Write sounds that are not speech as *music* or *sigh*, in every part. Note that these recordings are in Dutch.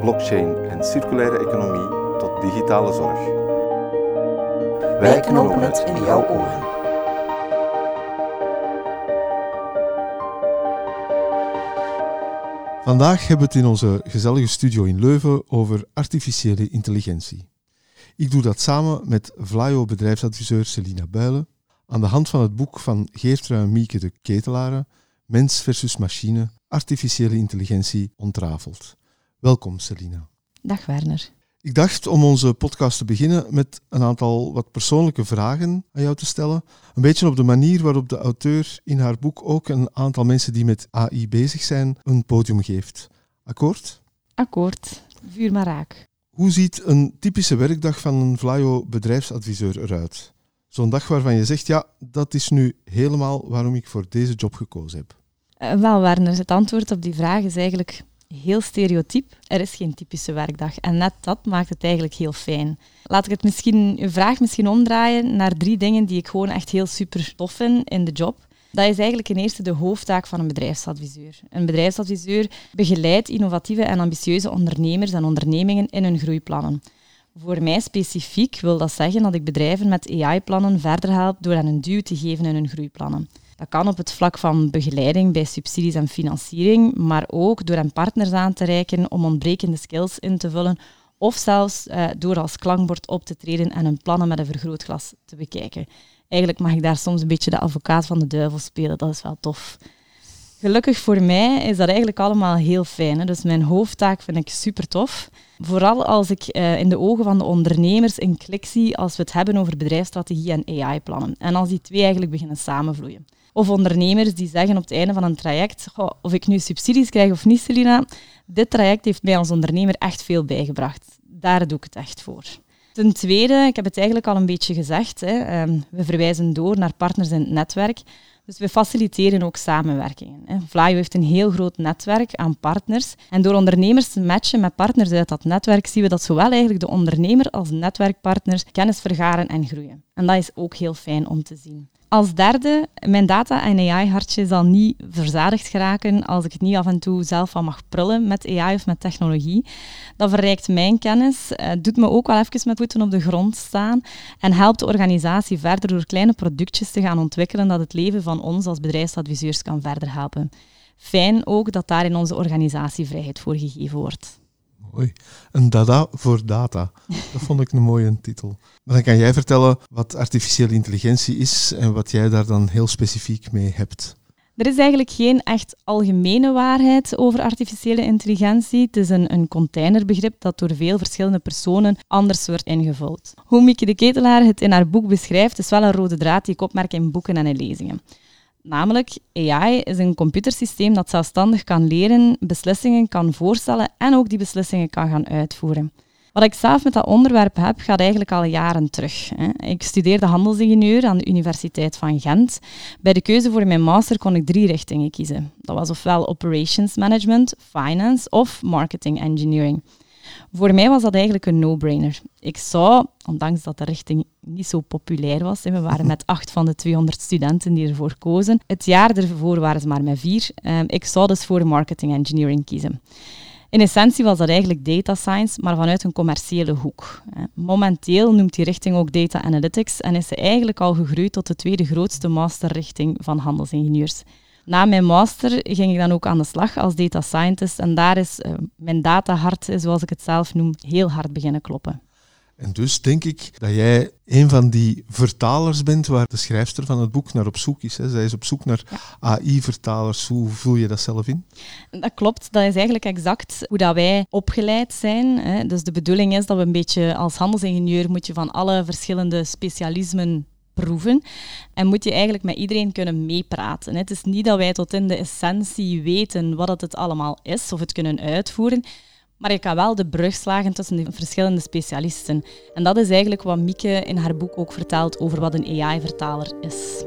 blockchain en circulaire economie tot digitale zorg. Wij knopen het in jouw oren. Vandaag hebben we het in onze gezellige studio in Leuven over artificiële intelligentie. Ik doe dat samen met Vlaio bedrijfsadviseur Celina Builen aan de hand van het boek van Geertrui en Mieke de Ketelaren, Mens versus Machine, Artificiële Intelligentie ontrafeld. Welkom Celina. Dag Werner. Ik dacht om onze podcast te beginnen met een aantal wat persoonlijke vragen aan jou te stellen. Een beetje op de manier waarop de auteur in haar boek ook een aantal mensen die met AI bezig zijn een podium geeft. Akkoord? Akkoord. Vuur maar raak. Hoe ziet een typische werkdag van een Vlaio bedrijfsadviseur eruit? Zo'n dag waarvan je zegt, ja, dat is nu helemaal waarom ik voor deze job gekozen heb. Uh, wel, Werner, het antwoord op die vraag is eigenlijk heel stereotyp. Er is geen typische werkdag. En net dat maakt het eigenlijk heel fijn. Laat ik het misschien, uw vraag misschien omdraaien naar drie dingen die ik gewoon echt heel super tof vind in de job. Dat is eigenlijk in eerste de hoofdtaak van een bedrijfsadviseur. Een bedrijfsadviseur begeleidt innovatieve en ambitieuze ondernemers en ondernemingen in hun groeiplannen. Voor mij specifiek wil dat zeggen dat ik bedrijven met AI-plannen verder help door hen een duw te geven in hun groeiplannen. Dat kan op het vlak van begeleiding bij subsidies en financiering, maar ook door hen partners aan te reiken om ontbrekende skills in te vullen of zelfs eh, door als klankbord op te treden en hun plannen met een vergrootglas te bekijken. Eigenlijk mag ik daar soms een beetje de advocaat van de duivel spelen, dat is wel tof. Gelukkig voor mij is dat eigenlijk allemaal heel fijn. Hè? Dus mijn hoofdtaak vind ik super tof. Vooral als ik uh, in de ogen van de ondernemers een klik zie als we het hebben over bedrijfsstrategie en AI-plannen. En als die twee eigenlijk beginnen samenvloeien. Of ondernemers die zeggen op het einde van een traject, of ik nu subsidies krijg of niet, Selina, dit traject heeft mij als ondernemer echt veel bijgebracht. Daar doe ik het echt voor. Ten tweede, ik heb het eigenlijk al een beetje gezegd, hè, um, we verwijzen door naar partners in het netwerk. Dus we faciliteren ook samenwerkingen. Vlaio heeft een heel groot netwerk aan partners. En door ondernemers te matchen met partners uit dat netwerk, zien we dat zowel eigenlijk de ondernemer als netwerkpartners kennis vergaren en groeien. En dat is ook heel fijn om te zien. Als derde, mijn data- en AI-hartje zal niet verzadigd geraken als ik het niet af en toe zelf van mag prullen met AI of met technologie. Dat verrijkt mijn kennis, uh, doet me ook wel even met voeten op de grond staan en helpt de organisatie verder door kleine productjes te gaan ontwikkelen dat het leven van ons als bedrijfsadviseurs kan verder helpen. Fijn ook dat daar in onze organisatie vrijheid voor gegeven wordt. Een dada voor data. Dat vond ik een mooie titel. Maar dan kan jij vertellen wat artificiële intelligentie is en wat jij daar dan heel specifiek mee hebt. Er is eigenlijk geen echt algemene waarheid over artificiële intelligentie. Het is een, een containerbegrip dat door veel verschillende personen anders wordt ingevuld. Hoe Mieke de Ketelaar het in haar boek beschrijft, is wel een rode draad die ik opmerk in boeken en in lezingen. Namelijk, AI is een computersysteem dat zelfstandig kan leren, beslissingen kan voorstellen en ook die beslissingen kan gaan uitvoeren. Wat ik zelf met dat onderwerp heb, gaat eigenlijk al jaren terug. Ik studeerde handelsingenieur aan de Universiteit van Gent. Bij de keuze voor mijn master kon ik drie richtingen kiezen. Dat was ofwel operations management, finance of marketing engineering. Voor mij was dat eigenlijk een no-brainer. Ik zou, ondanks dat de richting niet zo populair was, we waren *laughs* met acht van de 200 studenten die ervoor kozen. Het jaar ervoor waren ze maar met vier. Ehm, ik zou dus voor marketing engineering kiezen. In essentie was dat eigenlijk data science, maar vanuit een commerciële hoek. Momenteel noemt die richting ook data analytics en is ze eigenlijk al gegroeid tot de tweede grootste masterrichting van handelsingenieurs. Na mijn master ging ik dan ook aan de slag als data scientist en daar is uh, mijn datahart, zoals ik het zelf noem, heel hard beginnen kloppen. En dus denk ik dat jij een van die vertalers bent waar de schrijfster van het boek naar op zoek is. Hè. Zij is op zoek naar AI-vertalers. Hoe voel je dat zelf in? Dat klopt. Dat is eigenlijk exact hoe dat wij opgeleid zijn. Hè. Dus de bedoeling is dat we een beetje als handelsingenieur moet je van alle verschillende specialismen proeven. En moet je eigenlijk met iedereen kunnen meepraten. Het is niet dat wij tot in de essentie weten wat het allemaal is of het kunnen uitvoeren. Maar je kan wel de brug slagen tussen de verschillende specialisten. En dat is eigenlijk wat Mieke in haar boek ook vertelt over wat een AI-vertaler is.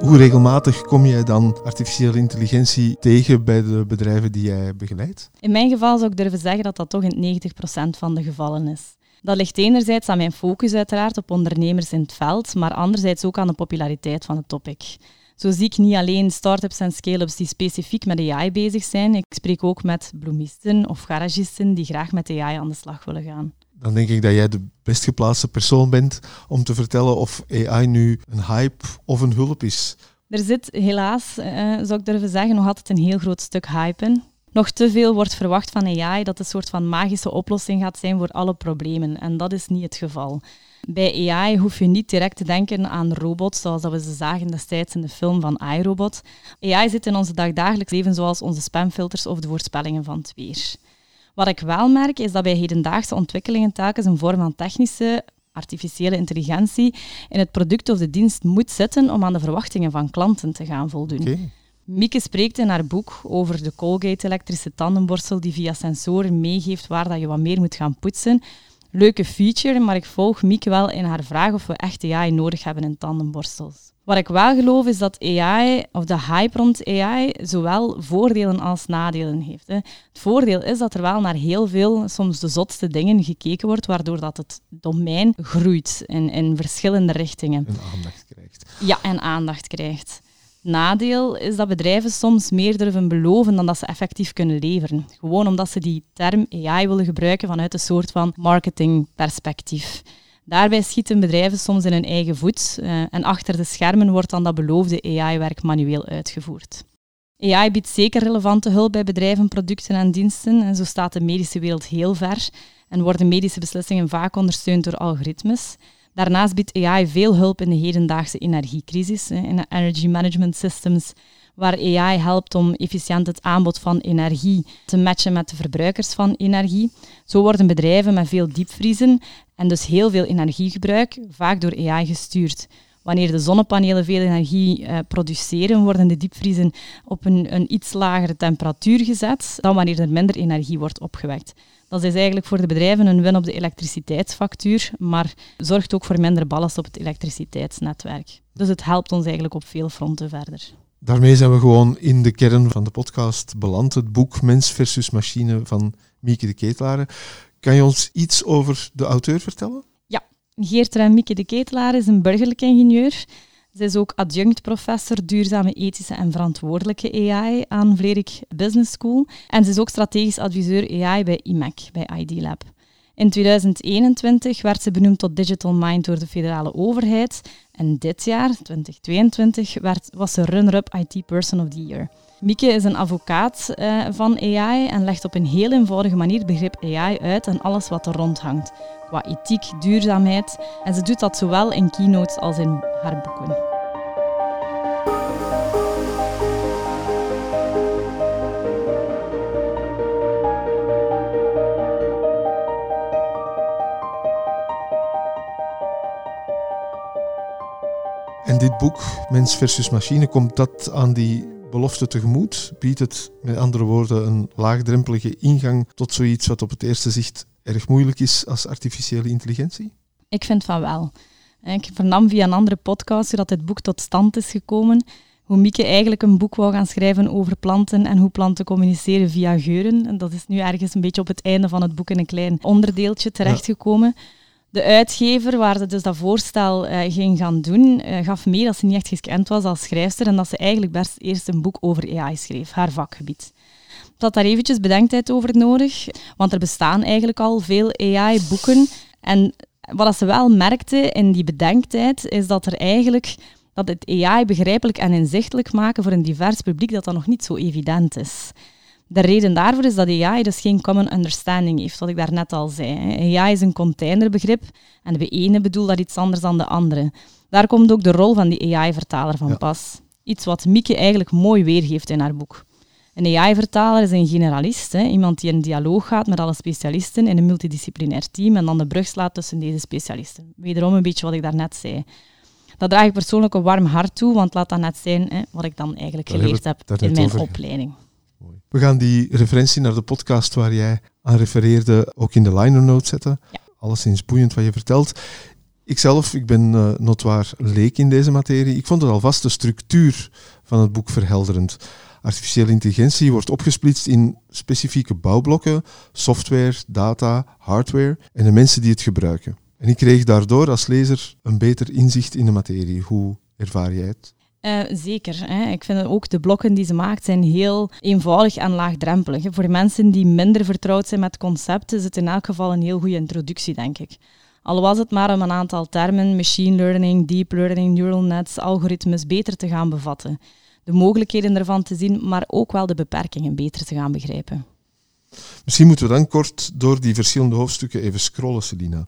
Hoe regelmatig kom jij dan artificiële intelligentie tegen bij de bedrijven die jij begeleidt? In mijn geval zou ik durven zeggen dat dat toch in 90% van de gevallen is. Dat ligt enerzijds aan mijn focus uiteraard op ondernemers in het veld, maar anderzijds ook aan de populariteit van het topic. Zo zie ik niet alleen start-ups en scale-ups die specifiek met AI bezig zijn. Ik spreek ook met bloemisten of garagisten die graag met AI aan de slag willen gaan. Dan denk ik dat jij de best geplaatste persoon bent om te vertellen of AI nu een hype of een hulp is. Er zit helaas, uh, zou ik durven zeggen, nog altijd een heel groot stuk hype in. Nog te veel wordt verwacht van AI dat een soort van magische oplossing gaat zijn voor alle problemen. En dat is niet het geval. Bij AI hoef je niet direct te denken aan robots, zoals dat we ze zagen destijds in de film van iRobot. AI zit in ons dagdagelijks leven, zoals onze spamfilters of de voorspellingen van het weer. Wat ik wel merk, is dat bij hedendaagse ontwikkelingen telkens een vorm van technische artificiële intelligentie in het product of de dienst moet zitten om aan de verwachtingen van klanten te gaan voldoen. Mieke spreekt in haar boek over de Colgate elektrische tandenborstel die via sensoren meegeeft waar dat je wat meer moet gaan poetsen. Leuke feature, maar ik volg Mieke wel in haar vraag of we echt AI nodig hebben in tandenborstels. Wat ik wel geloof is dat AI, of de hype rond AI, zowel voordelen als nadelen heeft. Hè. Het voordeel is dat er wel naar heel veel, soms de zotste dingen gekeken wordt, waardoor dat het domein groeit in, in verschillende richtingen. En aandacht krijgt. Ja, en aandacht krijgt. Nadeel is dat bedrijven soms meer durven beloven dan dat ze effectief kunnen leveren. Gewoon omdat ze die term AI willen gebruiken vanuit een soort van marketingperspectief. Daarbij schieten bedrijven soms in hun eigen voet uh, en achter de schermen wordt dan dat beloofde AI-werk manueel uitgevoerd. AI biedt zeker relevante hulp bij bedrijven, producten en diensten en zo staat de medische wereld heel ver en worden medische beslissingen vaak ondersteund door algoritmes. Daarnaast biedt AI veel hulp in de hedendaagse energiecrisis, in de energy management systems, waar AI helpt om efficiënt het aanbod van energie te matchen met de verbruikers van energie. Zo worden bedrijven met veel diepvriezen en dus heel veel energiegebruik vaak door AI gestuurd. Wanneer de zonnepanelen veel energie uh, produceren, worden de diepvriezen op een, een iets lagere temperatuur gezet dan wanneer er minder energie wordt opgewekt. Dat is eigenlijk voor de bedrijven een win op de elektriciteitsfactuur, maar zorgt ook voor minder ballast op het elektriciteitsnetwerk. Dus het helpt ons eigenlijk op veel fronten verder. Daarmee zijn we gewoon in de kern van de podcast beland. Het boek Mens versus Machine van Mieke de Ketelare. Kan je ons iets over de auteur vertellen? Ja, Geertra Mieke de Ketelaar is een burgerlijk ingenieur. Ze is ook adjunct-professor duurzame, ethische en verantwoordelijke AI aan Vlerik Business School. En ze is ook strategisch adviseur AI bij IMEC, bij ID Lab. In 2021 werd ze benoemd tot Digital Mind door de federale overheid. En dit jaar, 2022, werd, was ze runner-up IT Person of the Year. Mieke is een advocaat uh, van AI en legt op een heel eenvoudige manier begrip AI uit en alles wat er rond hangt, qua ethiek, duurzaamheid. En ze doet dat zowel in keynotes als in haar boeken. En dit boek, Mens versus Machine, komt dat aan die belofte tegemoet? Biedt het met andere woorden een laagdrempelige ingang tot zoiets wat op het eerste zicht erg moeilijk is als artificiële intelligentie? Ik vind van wel. Ik vernam via een andere podcast dat dit boek tot stand is gekomen. Hoe Mieke eigenlijk een boek wou gaan schrijven over planten en hoe planten communiceren via geuren. En dat is nu ergens een beetje op het einde van het boek in een klein onderdeeltje terechtgekomen. Ja. De uitgever, waar ze dus dat voorstel uh, ging gaan doen, uh, gaf mee dat ze niet echt gekend was als schrijfster en dat ze eigenlijk best eerst een boek over AI schreef, haar vakgebied. Ze had daar eventjes bedenktijd over nodig, want er bestaan eigenlijk al veel AI-boeken. En wat ze wel merkte in die bedenktijd, is dat er eigenlijk dat het AI begrijpelijk en inzichtelijk maken voor een divers publiek, dat dat nog niet zo evident is. De reden daarvoor is dat AI dus geen common understanding heeft, wat ik daarnet al zei. AI is een containerbegrip en de ene bedoelt dat iets anders dan de andere. Daar komt ook de rol van die AI-vertaler van pas. Iets wat Mieke eigenlijk mooi weergeeft in haar boek. Een AI-vertaler is een generalist, hè, iemand die in dialoog gaat met alle specialisten in een multidisciplinair team en dan de brug slaat tussen deze specialisten. Wederom een beetje wat ik daarnet zei. Dat draag ik persoonlijk een warm hart toe, want laat dat net zijn hè, wat ik dan eigenlijk geleerd heb in mijn over. opleiding. We gaan die referentie naar de podcast waar jij aan refereerde ook in de liner notes zetten. Ja. Alleszins boeiend wat je vertelt. Ikzelf, ik ben eh notoir leek in deze materie. Ik vond het alvast de structuur van het boek verhelderend. Artificiële intelligentie wordt opgesplitst in specifieke bouwblokken, software, data, hardware en de mensen die het gebruiken. En ik kreeg daardoor als lezer een beter inzicht in de materie. Hoe ervaar jij het? Eh, zeker. Hè. Ik vind ook de blokken die ze maakt zijn heel eenvoudig en laagdrempelig. Voor mensen die minder vertrouwd zijn met concepten is het in elk geval een heel goede introductie, denk ik. Al was het maar om een aantal termen, machine learning, deep learning, neural nets, algoritmes beter te gaan bevatten. De mogelijkheden ervan te zien, maar ook wel de beperkingen beter te gaan begrijpen. Misschien moeten we dan kort door die verschillende hoofdstukken even scrollen, Selina.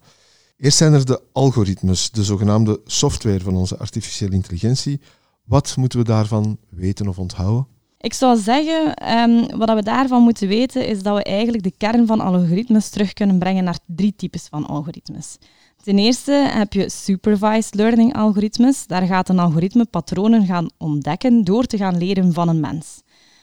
Eerst zijn er de algoritmes, de zogenaamde software van onze artificiële intelligentie. Wat moeten we daarvan weten of onthouden? Ik zou zeggen, ehm, wat we daarvan moeten weten, is dat we eigenlijk de kern van algoritmes terug kunnen brengen naar drie types van algoritmes. Ten eerste heb je supervised learning algoritmes. Daar gaat een algoritme patronen gaan ontdekken door te gaan leren van een mens.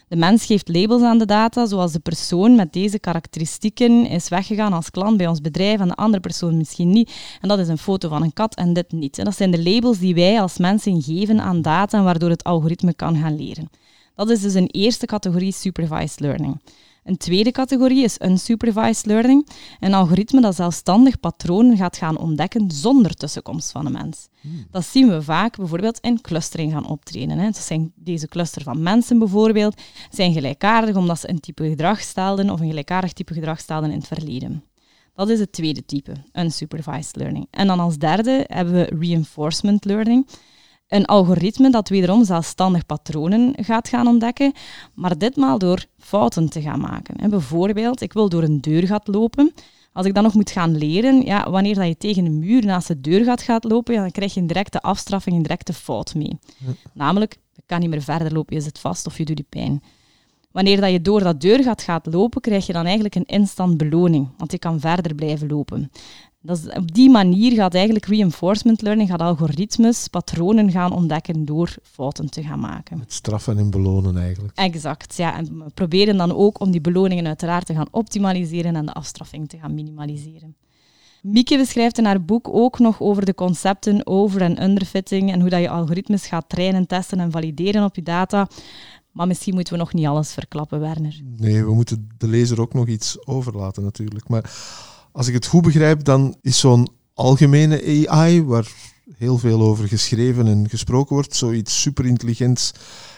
De mens geeft labels aan de data, zoals de persoon met deze karakteristieken is weggegaan als klant bij ons bedrijf en de andere persoon misschien niet. En dat is een foto van een kat en dit niet. En dat zijn de labels die wij als mensen geven aan data waardoor het algoritme kan gaan leren. Dat is dus een eerste categorie supervised learning. Een tweede categorie is unsupervised learning. Een algoritme dat zelfstandig patronen gaat gaan ontdekken zonder tussenkomst van een mens. Dat zien we vaak bijvoorbeeld in clustering gaan optreden. Hè. Dat zijn deze cluster van mensen bijvoorbeeld, zijn gelijkaardig omdat ze een type gedrag stelden of een gelijkaardig type gedrag stelden in het verleden. Dat is het tweede type, unsupervised learning. En dan als derde hebben we reinforcement learning. Een algoritme dat wederom zelfstandig patronen gaat gaan ontdekken, maar ditmaal door fouten te gaan maken. Bijvoorbeeld, ik wil door een deurgat lopen. Als ik dan nog moet gaan leren, ja, wanneer dat je tegen een muur naast de deurgat gaat lopen, ja, dan krijg je een directe afstraffing, een directe fout mee. Namelijk, je kan niet meer verder lopen, je zit vast of je doet je pijn. Wanneer dat je door dat deurgat gaat lopen, krijg je dan eigenlijk een instant beloning, want je kan verder blijven lopen. Dat is, op die manier gaat eigenlijk reinforcement learning, gaat algoritmes, patronen gaan ontdekken door fouten te gaan maken. Het straffen en belonen eigenlijk. Exact, ja. En we proberen dan ook om die beloningen uiteraard te gaan optimaliseren en de afstraffing te gaan minimaliseren. Mieke beschrijft in haar boek ook nog over de concepten over- en underfitting en hoe dat je algoritmes gaat trainen, testen en valideren op je data. Maar misschien moeten we nog niet alles verklappen, Werner. Nee, we moeten de lezer ook nog iets overlaten natuurlijk. Maar als ik het goed begrijp, dan is zo'n algemene AI, waar heel veel over geschreven en gesproken wordt, zoiets superintelligents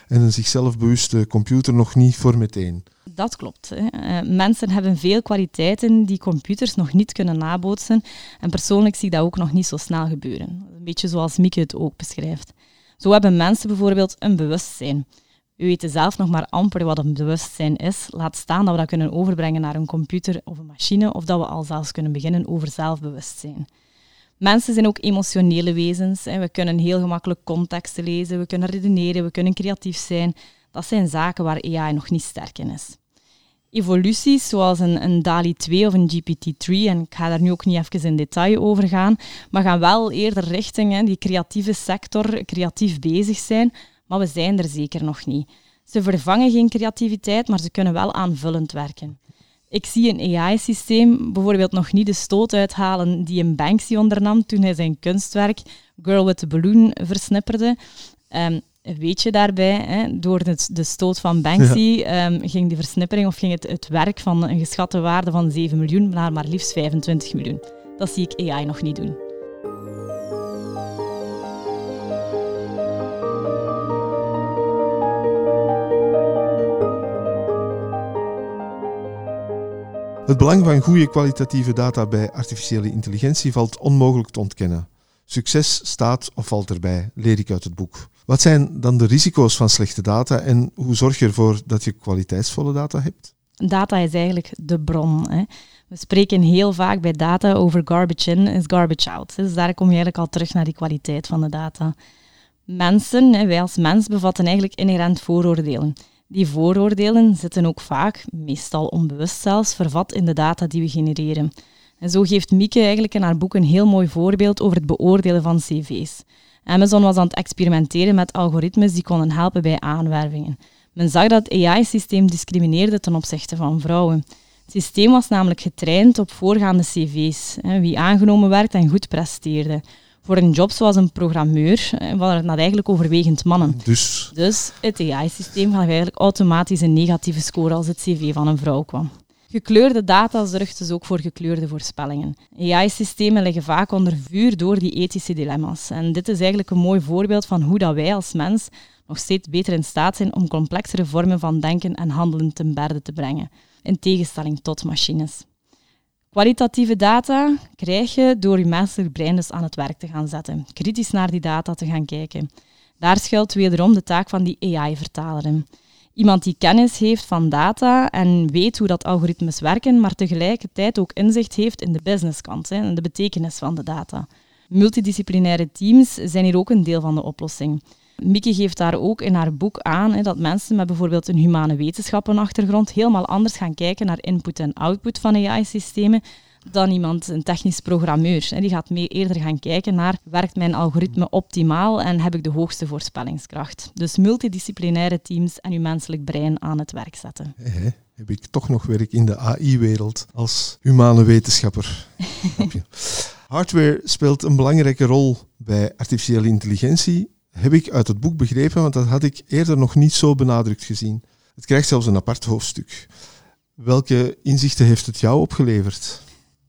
en een zichzelf bewuste computer nog niet voor meteen. Dat klopt. Hè. Eh, mensen hebben veel kwaliteiten die computers nog niet kunnen nabootsen. En persoonlijk zie ik dat ook nog niet zo snel gebeuren. Een beetje zoals Mieke het ook beschrijft. Zo hebben mensen bijvoorbeeld een bewustzijn. We weten zelf nog maar amper wat een bewustzijn is. Laat staan dat we dat kunnen overbrengen naar een computer of een machine, of dat we al zelfs kunnen beginnen over zelfbewustzijn. Mensen zijn ook emotionele wezens. We kunnen heel gemakkelijk contexten lezen, we kunnen redeneren, we kunnen creatief zijn. Dat zijn zaken waar AI nog niet sterk in is. Evoluties zoals een, een DALI 2 of een GPT-3, en ik ga daar nu ook niet even in detail over gaan, maar gaan wel eerder richting hè, die creatieve sector, creatief bezig zijn, maar we zijn er zeker nog niet. Ze vervangen geen creativiteit, maar ze kunnen wel aanvullend werken. Ik zie een AI-systeem bijvoorbeeld nog niet de stoot uithalen die een Banksy ondernam toen hij zijn kunstwerk Girl with the Balloon versnipperde. Ehm, weet je daarbij, hè, door de, de stoot van Banksy ehm, ging die versnippering of ging het, het werk van een geschatte waarde van 7 miljoen naar maar liefst 25 miljoen. Dat zie ik AI nog niet doen. Het belang van goede kwalitatieve data bij artificiële intelligentie valt onmogelijk te ontkennen. Succes staat of valt erbij, leer ik uit het boek. Wat zijn dan de risico's van slechte data en hoe zorg je ervoor dat je kwaliteitsvolle data hebt? Data is eigenlijk de bron. Hè. We spreken heel vaak bij data over garbage in is garbage out. Dus daar kom je eigenlijk al terug naar die kwaliteit van de data. Mensen, wij als mens, bevatten eigenlijk inherent vooroordelen. Die vooroordelen zitten ook vaak, meestal onbewust zelfs, vervat in de data die we genereren. En zo geeft Mieke eigenlijk in haar boek een heel mooi voorbeeld over het beoordelen van cv's. Amazon was aan het experimenteren met algoritmes die konden helpen bij aanwervingen. Men zag dat het AI-systeem discrimineerde ten opzichte van vrouwen. Het systeem was namelijk getraind op voorgaande cv's, wie aangenomen werd en goed presteerde. Voor een job zoals een programmeur waren het eigenlijk overwegend mannen. Dus, dus het AI-systeem gaf eigenlijk automatisch een negatieve score als het cv van een vrouw kwam. Gekleurde data zorgt dus ook voor gekleurde voorspellingen. AI-systemen liggen vaak onder vuur door die ethische dilemma's. En dit is eigenlijk een mooi voorbeeld van hoe dat wij als mens nog steeds beter in staat zijn om complexere vormen van denken en handelen ten berde te brengen, in tegenstelling tot machines. Kwalitatieve data krijg je door je menselijk brein dus aan het werk te gaan zetten, kritisch naar die data te gaan kijken. Daar schuilt wederom de taak van die AI-vertaler. Iemand die kennis heeft van data en weet hoe dat algoritmes werken, maar tegelijkertijd ook inzicht heeft in de businesskant en de betekenis van de data. Multidisciplinaire teams zijn hier ook een deel van de oplossing. Mieke geeft daar ook in haar boek aan hè, dat mensen met bijvoorbeeld een humane wetenschappenachtergrond helemaal anders gaan kijken naar input en output van AI-systemen dan iemand, een technisch programmeur. Die gaat mee eerder gaan kijken naar, werkt mijn algoritme optimaal en heb ik de hoogste voorspellingskracht? Dus multidisciplinaire teams en uw menselijk brein aan het werk zetten. heb ik toch nog werk in de AI-wereld als humane wetenschapper. *laughs* Hardware speelt een belangrijke rol bij artificiële intelligentie, heb ik uit het boek begrepen, want dat had ik eerder nog niet zo benadrukt gezien. Het krijgt zelfs een apart hoofdstuk. Welke inzichten heeft het jou opgeleverd?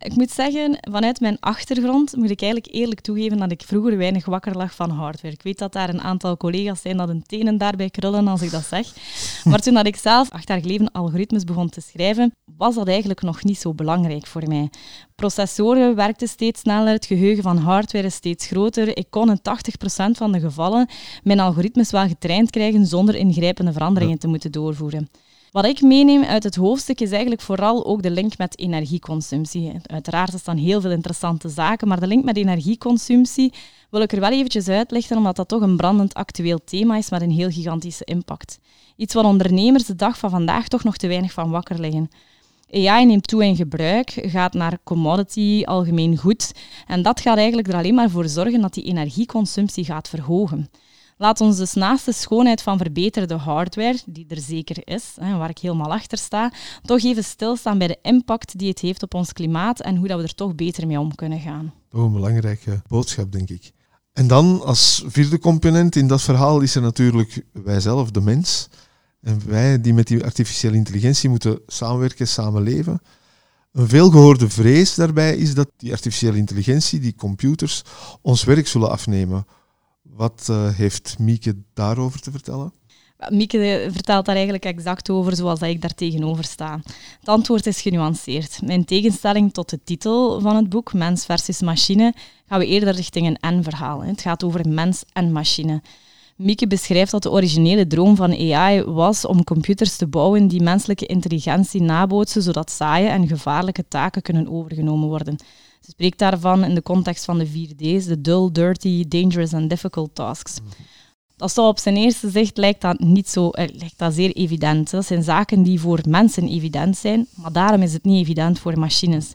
Ik moet zeggen, vanuit mijn achtergrond moet ik eigenlijk eerlijk toegeven dat ik vroeger weinig wakker lag van hardware. Ik weet dat daar een aantal collega's zijn dat hun tenen daarbij krullen als ik dat zeg. *laughs* Maar toen dat ik zelf acht jaar geleden algoritmes begon te schrijven, was dat eigenlijk nog niet zo belangrijk voor mij. Processoren werkten steeds sneller, het geheugen van hardware is steeds groter. Ik kon in 80% van de gevallen mijn algoritmes wel getraind krijgen zonder ingrijpende veranderingen te moeten doorvoeren. Wat ik meeneem uit het hoofdstuk is eigenlijk vooral ook de link met energieconsumptie. Uiteraard is dan heel veel interessante zaken, maar de link met energieconsumptie wil ik er wel eventjes uitlichten, omdat dat toch een brandend actueel thema is met een heel gigantische impact. Iets waar ondernemers de dag van vandaag toch nog te weinig van wakker liggen. AI neemt toe in gebruik, gaat naar commodity, algemeen goed. En dat gaat eigenlijk er alleen maar voor zorgen dat die energieconsumptie gaat verhogen. Laat ons dus naast de schoonheid van verbeterde hardware, die er zeker is, hè, waar ik helemaal achter sta, toch even stilstaan bij de impact die het heeft op ons klimaat en hoe dat we er toch beter mee om kunnen gaan. Oh, een belangrijke boodschap, denk ik. En dan als vierde component in dat verhaal is er natuurlijk wijzelf, de mens. En wij die met die artificiële intelligentie moeten samenwerken, samenleven. Een veelgehoorde vrees daarbij is dat die artificiële intelligentie, die computers, ons werk zullen afnemen. Wat uh, heeft Mieke daarover te vertellen? Mieke vertelt daar eigenlijk exact over zoals ik daar tegenover sta. Het antwoord is genuanceerd. In tegenstelling tot de titel van het boek, Mens versus Machine, gaan we eerder richting een en-verhaal. Het gaat over mens en machine. Mieke beschrijft dat de originele droom van AI was om computers te bouwen die menselijke intelligentie nabootsen, zodat saaie en gevaarlijke taken kunnen overgenomen worden. Ze spreekt daarvan in de context van de 4D's, de dull, dirty, dangerous en difficult tasks. Dat zou op zijn eerste zicht lijkt dat niet zo, eh, lijkt dat zeer evident. Dat zijn zaken die voor mensen evident zijn, maar daarom is het niet evident voor machines.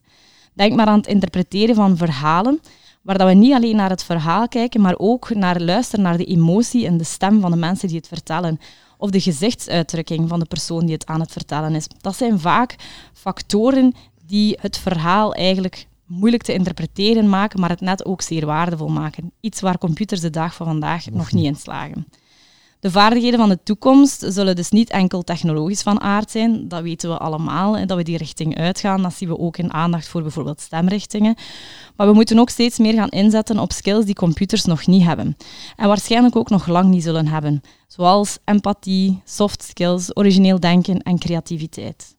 Denk maar aan het interpreteren van verhalen, waar dat we niet alleen naar het verhaal kijken, maar ook naar luisteren naar de emotie en de stem van de mensen die het vertellen. Of de gezichtsuitdrukking van de persoon die het aan het vertellen is. Dat zijn vaak factoren die het verhaal eigenlijk moeilijk te interpreteren maken, maar het net ook zeer waardevol maken. Iets waar computers de dag van vandaag nog niet in slagen. De vaardigheden van de toekomst zullen dus niet enkel technologisch van aard zijn, dat weten we allemaal, dat we die richting uitgaan. Dat zien we ook in aandacht voor bijvoorbeeld stemrichtingen. Maar we moeten ook steeds meer gaan inzetten op skills die computers nog niet hebben. En waarschijnlijk ook nog lang niet zullen hebben, zoals empathie, soft skills, origineel denken en creativiteit.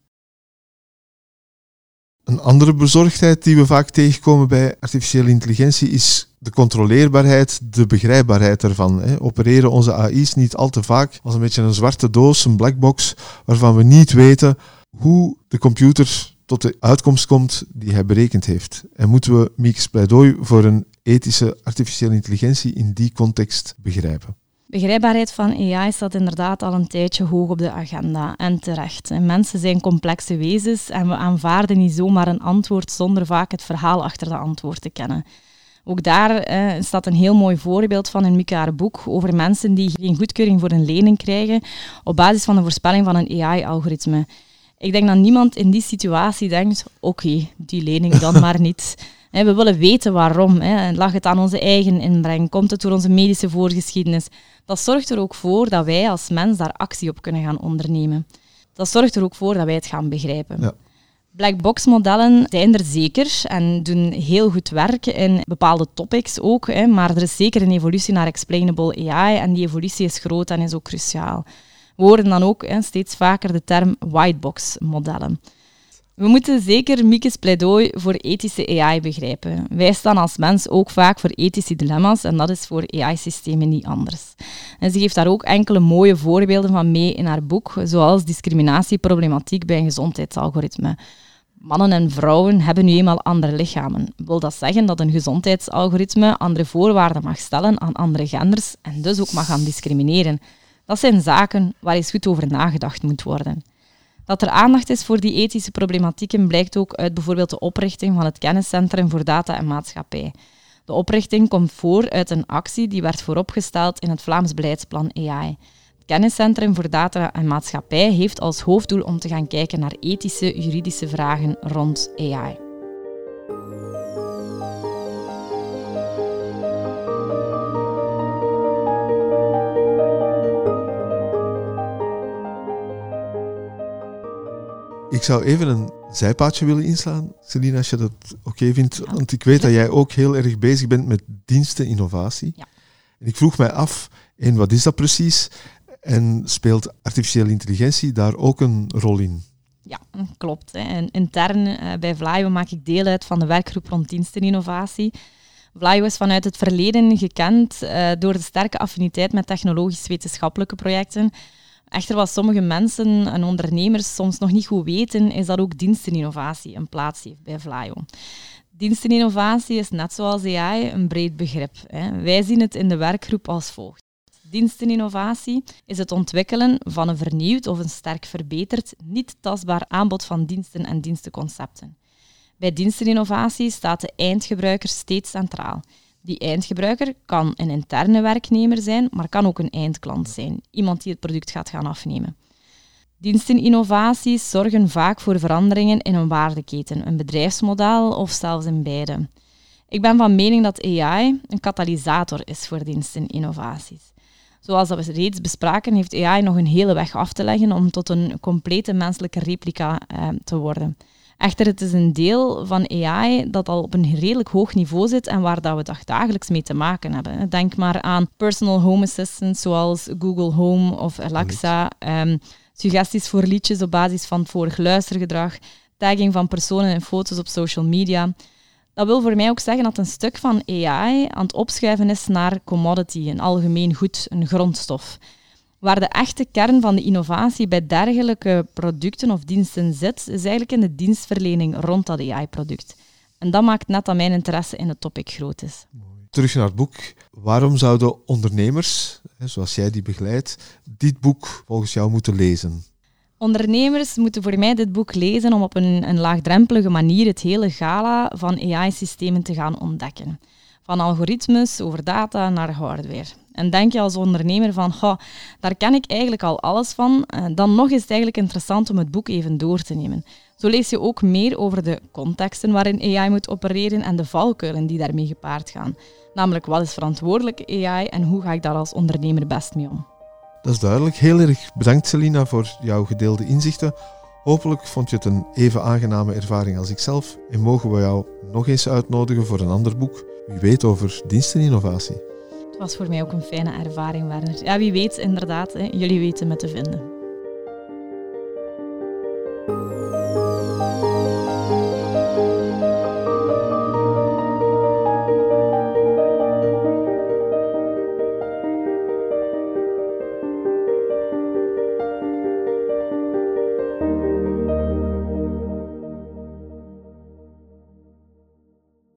Een andere bezorgdheid die we vaak tegenkomen bij artificiële intelligentie is de controleerbaarheid, de begrijpbaarheid ervan. Hè. Opereren onze AI's niet al te vaak als een beetje een zwarte doos, een blackbox, waarvan we niet weten hoe de computer tot de uitkomst komt die hij berekend heeft. En moeten we Miek's pleidooi voor een ethische artificiële intelligentie in die context begrijpen? Begrijpbaarheid van AI staat inderdaad al een tijdje hoog op de agenda en terecht. En mensen zijn complexe wezens en we aanvaarden niet zomaar een antwoord zonder vaak het verhaal achter de antwoord te kennen. Ook daar eh, staat een heel mooi voorbeeld van in Mika boek over mensen die geen goedkeuring voor een lening krijgen op basis van de voorspelling van een AI-algoritme. Ik denk dat niemand in die situatie denkt, oké, die lening dan *laughs* maar niet. We willen weten waarom. Lag het aan onze eigen inbreng? Komt het door onze medische voorgeschiedenis? Dat zorgt er ook voor dat wij als mens daar actie op kunnen gaan ondernemen. Dat zorgt er ook voor dat wij het gaan begrijpen. Ja. Blackbox modellen zijn er zeker en doen heel goed werk in bepaalde topics ook, hè, maar er is zeker een evolutie naar explainable AI en die evolutie is groot en is ook cruciaal. Horen dan ook hè, steeds vaker de term whitebox modellen. We moeten zeker Miekes pleidooi voor ethische AI begrijpen. Wij staan als mens ook vaak voor ethische dilemma's en dat is voor AI-systemen niet anders. En ze geeft daar ook enkele mooie voorbeelden van mee in haar boek, zoals discriminatieproblematiek bij een gezondheidsalgoritme. Mannen en vrouwen hebben nu eenmaal andere lichamen. Wil dat zeggen dat een gezondheidsalgoritme andere voorwaarden mag stellen aan andere genders en dus ook mag gaan discrimineren? Dat zijn zaken waar eens goed over nagedacht moet worden. Dat er aandacht is voor die ethische problematieken blijkt ook uit bijvoorbeeld de oprichting van het Kenniscentrum voor Data en Maatschappij. De oprichting komt voor uit een actie die werd vooropgesteld in het Vlaams beleidsplan AI. Het Kenniscentrum voor Data en Maatschappij heeft als hoofddoel om te gaan kijken naar ethische juridische vragen rond AI. Ik zou even een zijpaadje willen inslaan, Celine, als je dat oké vindt. Want ik weet dat jij ook heel erg bezig bent met diensteninnovatie. Ja. En ik vroeg mij af, en wat is dat precies? En speelt artificiële intelligentie daar ook een rol in? Ja, klopt. Hè. intern uh, bij Vlaio maak ik deel uit van de werkgroep rond diensteninnovatie. Vlaio is vanuit het verleden gekend uh, door de sterke affiniteit met technologisch-wetenschappelijke projecten Echter, wat sommige mensen en ondernemers soms nog niet goed weten, is dat ook diensteninnovatie een plaats heeft bij Vlaio. Diensteninnovatie is net zoals AI een breed begrip. Hè. Wij zien het in de werkgroep als volgt. Diensteninnovatie is het ontwikkelen van een vernieuwd of een sterk verbeterd, niet tastbaar aanbod van diensten en dienstenconcepten. Bij diensteninnovatie staat de eindgebruiker steeds centraal. Die eindgebruiker kan een interne werknemer zijn, maar kan ook een eindklant zijn, iemand die het product gaat gaan afnemen. Diensteninnovaties zorgen vaak voor veranderingen in een waardeketen, een bedrijfsmodel of zelfs in beide. Ik ben van mening dat AI een katalysator is voor diensteninnovaties. Zoals we reeds bespraken, heeft AI nog een hele weg af te leggen om tot een complete menselijke replica eh, te worden. Echter, het is een deel van AI dat al op een redelijk hoog niveau zit en waar dat we dagelijks mee te maken hebben. Denk maar aan personal home assistants zoals Google Home of Alexa, um, suggesties voor liedjes op basis van vorig luistergedrag, tagging van personen en foto's op social media. Dat wil voor mij ook zeggen dat een stuk van AI aan het opschuiven is naar commodity, een algemeen goed, een grondstof. Waar de echte kern van de innovatie bij dergelijke producten of diensten zit, is eigenlijk in de dienstverlening rond dat AI-product. En dat maakt net dat mijn interesse in het topic groot is. Terug naar het boek. Waarom zouden ondernemers, zoals jij die begeleidt, dit boek volgens jou moeten lezen? Ondernemers moeten voor mij dit boek lezen om op een, een laagdrempelige manier het hele gala van AI-systemen te gaan ontdekken. Van algoritmes over data naar hardware. En denk je als ondernemer van, daar ken ik eigenlijk al alles van, eh, dan nog is het eigenlijk interessant om het boek even door te nemen. Zo lees je ook meer over de contexten waarin AI moet opereren en de valkuilen die daarmee gepaard gaan. Namelijk, wat is verantwoordelijk AI en hoe ga ik daar als ondernemer best mee om? Dat is duidelijk. Heel erg bedankt, Selina, voor jouw gedeelde inzichten. Hopelijk vond je het een even aangename ervaring als ikzelf en mogen we jou nog eens uitnodigen voor een ander boek, wie weet over diensteninnovatie was voor mij ook een fijne ervaring, Werner. Ja, wie weet inderdaad, hè, jullie weten me te vinden.